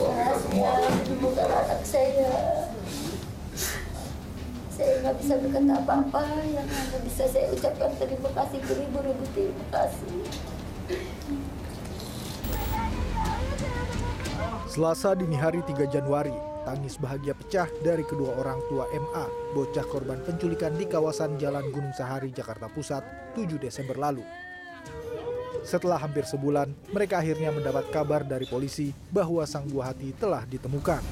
semua bukan anak saya. Saya nggak bisa berkata apa-apa. Yang hanya bisa saya ucapkan terima kasih beribu-ribu terima kasih. Selasa dini hari 3 Januari, tangis bahagia pecah dari kedua orang tua MA, bocah korban penculikan di kawasan Jalan Gunung Sahari, Jakarta Pusat, 7 Desember lalu. Setelah hampir sebulan, mereka akhirnya mendapat kabar dari polisi bahwa sang buah hati telah ditemukan.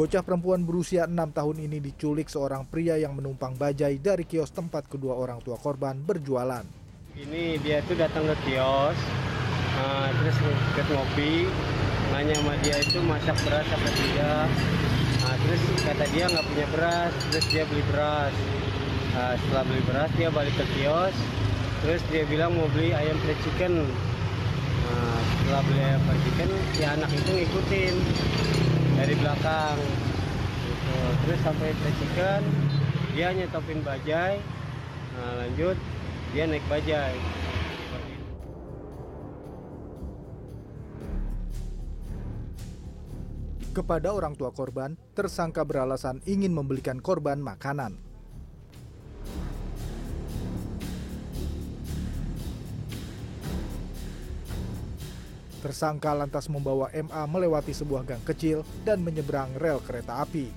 Bocah perempuan berusia 6 tahun ini diculik seorang pria yang menumpang bajai dari kios tempat kedua orang tua korban berjualan. Ini dia tuh datang ke kios, uh, terus ke ngopi, nanya sama dia itu masak beras apa tidak. Nah, terus kata dia nggak punya beras, terus dia beli beras. Nah, setelah beli beras dia balik ke kios, terus dia bilang mau beli ayam fried chicken. Nah, setelah beli ayam fried chicken, si anak itu ngikutin dari belakang. Gitu. Terus sampai fried chicken, dia nyetopin bajai. Nah, lanjut dia naik bajai. Kepada orang tua korban, tersangka beralasan ingin membelikan korban makanan. Tersangka lantas membawa MA melewati sebuah gang kecil dan menyeberang rel kereta api.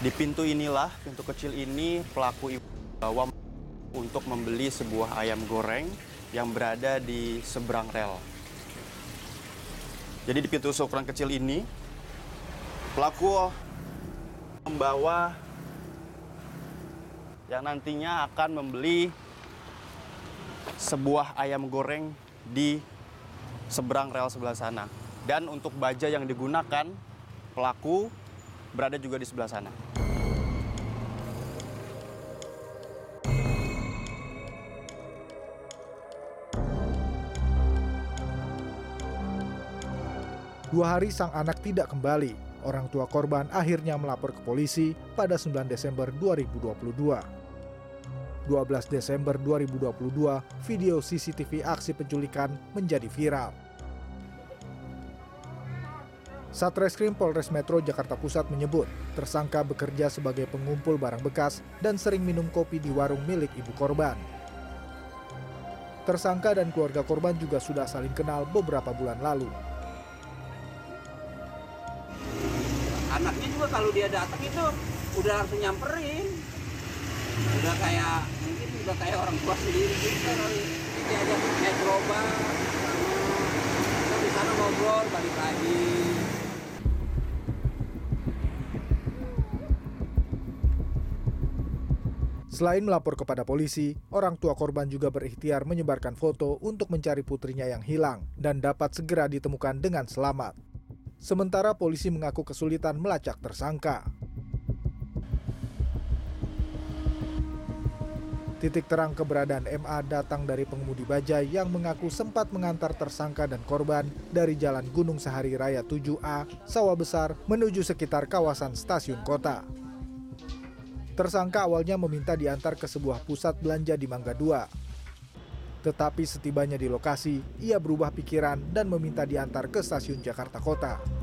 Di pintu inilah, pintu kecil ini pelaku bawa untuk membeli sebuah ayam goreng yang berada di seberang rel. Jadi di pintu seukuran kecil ini, pelaku membawa yang nantinya akan membeli sebuah ayam goreng di seberang rel sebelah sana. Dan untuk baja yang digunakan, pelaku berada juga di sebelah sana. Dua hari sang anak tidak kembali. Orang tua korban akhirnya melapor ke polisi pada 9 Desember 2022. 12 Desember 2022, video CCTV aksi penculikan menjadi viral. Satreskrim Polres Metro Jakarta Pusat menyebut, tersangka bekerja sebagai pengumpul barang bekas dan sering minum kopi di warung milik ibu korban. Tersangka dan keluarga korban juga sudah saling kenal beberapa bulan lalu. anaknya juga kalau dia datang itu udah langsung nyamperin udah kayak mungkin udah kayak orang tua sendiri gitu kali aja naik gerobak kita di sana ngobrol balik lagi Selain melapor kepada polisi, orang tua korban juga berikhtiar menyebarkan foto untuk mencari putrinya yang hilang dan dapat segera ditemukan dengan selamat. Sementara polisi mengaku kesulitan melacak tersangka. Titik terang keberadaan MA datang dari pengemudi bajai yang mengaku sempat mengantar tersangka dan korban dari Jalan Gunung Sahari Raya 7A, Sawah Besar, menuju sekitar kawasan stasiun kota. Tersangka awalnya meminta diantar ke sebuah pusat belanja di Mangga 2. Tetapi setibanya di lokasi, ia berubah pikiran dan meminta diantar ke stasiun Jakarta Kota.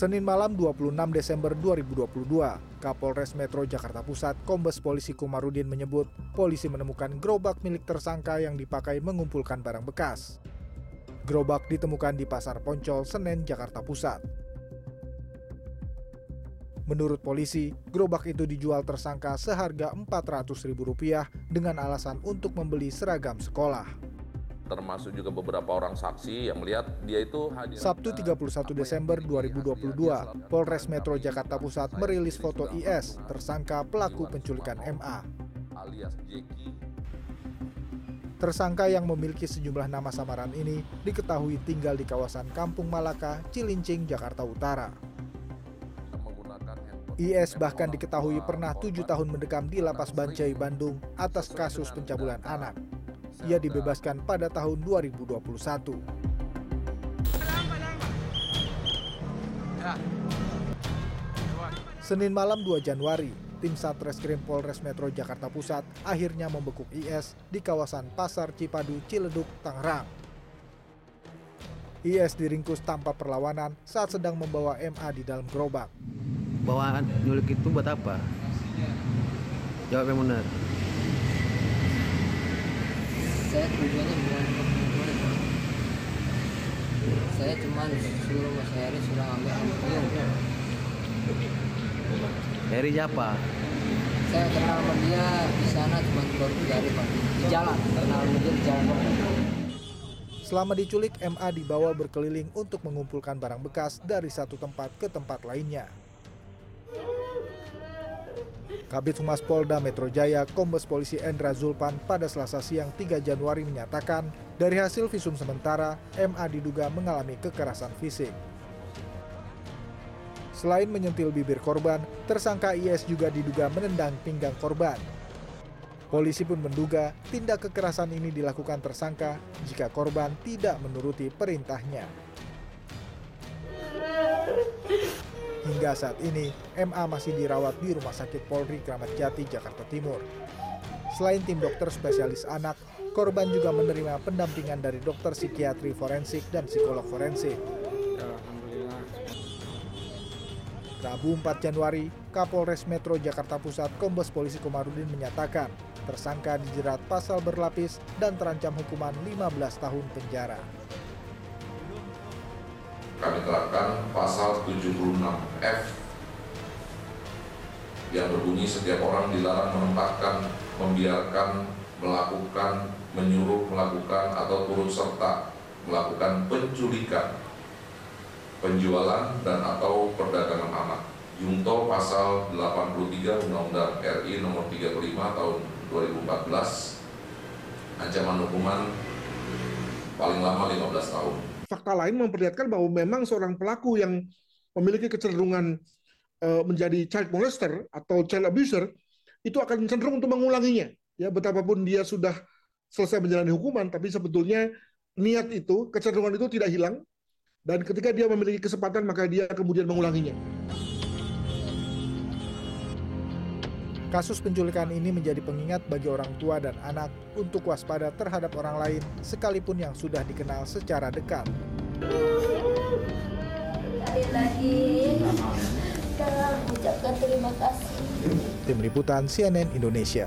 Senin malam 26 Desember 2022, Kapolres Metro Jakarta Pusat, Kombes Polisi Kumarudin menyebut polisi menemukan gerobak milik tersangka yang dipakai mengumpulkan barang bekas. Gerobak ditemukan di Pasar Poncol, Senen, Jakarta Pusat. Menurut polisi, gerobak itu dijual tersangka seharga Rp400.000 dengan alasan untuk membeli seragam sekolah. Termasuk juga beberapa orang saksi yang melihat dia itu hadir Sabtu 31 Desember 2022, Polres Metro Jakarta Pusat merilis foto IS, tersangka pelaku penculikan MA. alias Jeki Tersangka yang memiliki sejumlah nama samaran ini diketahui tinggal di kawasan Kampung Malaka, Cilincing, Jakarta Utara. IS bahkan diketahui pernah tujuh tahun mendekam di Lapas Bancai, Bandung atas kasus pencabulan anak. Ia dibebaskan pada tahun 2021. Senin malam 2 Januari, tim Satreskrim Polres Metro Jakarta Pusat akhirnya membekuk IS di kawasan Pasar Cipadu, Ciledug, Tangerang. IS diringkus tanpa perlawanan saat sedang membawa MA di dalam gerobak. Bawaan nyulik itu buat apa? Jawab yang benar. Saya tujuannya bukan untuk mencuri saya cuma suruh mas Heri sudah ambil ambil Heri siapa? saya kenal sama dia di sana cuma baru tiga hari pak di jalan kenal sama dia di jalan Selama diculik, MA dibawa berkeliling untuk mengumpulkan barang bekas dari satu tempat ke tempat lainnya. Kabit Humas Polda Metro Jaya, Kombes Polisi Endra Zulpan pada Selasa siang 3 Januari menyatakan, dari hasil visum sementara, MA diduga mengalami kekerasan fisik. Selain menyentil bibir korban, tersangka IS juga diduga menendang pinggang korban. Polisi pun menduga tindak kekerasan ini dilakukan tersangka jika korban tidak menuruti perintahnya. Hingga saat ini, MA masih dirawat di Rumah Sakit Polri Kramat Jati, Jakarta Timur. Selain tim dokter spesialis anak, korban juga menerima pendampingan dari dokter psikiatri forensik dan psikolog forensik. Rabu 4 Januari, Kapolres Metro Jakarta Pusat Kombes Polisi Komarudin menyatakan tersangka dijerat pasal berlapis dan terancam hukuman 15 tahun penjara. Kami terapkan pasal 76F yang berbunyi setiap orang dilarang menempatkan, membiarkan, melakukan, menyuruh melakukan atau turut serta melakukan penculikan, penjualan dan atau perdagangan anak. Junto pasal 83 Undang-Undang RI nomor 35 tahun 2014 ancaman hukuman paling lama 15 tahun. Fakta lain memperlihatkan bahwa memang seorang pelaku yang memiliki kecenderungan eh, menjadi child molester atau child abuser itu akan cenderung untuk mengulanginya. Ya, betapapun dia sudah selesai menjalani hukuman, tapi sebetulnya niat itu, kecenderungan itu tidak hilang. Dan ketika dia memiliki kesempatan, maka dia kemudian mengulanginya. Kasus penculikan ini menjadi pengingat bagi orang tua dan anak untuk waspada terhadap orang lain sekalipun yang sudah dikenal secara dekat. Sekali lagi, kita ucapkan terima kasih. Tim Liputan CNN Indonesia.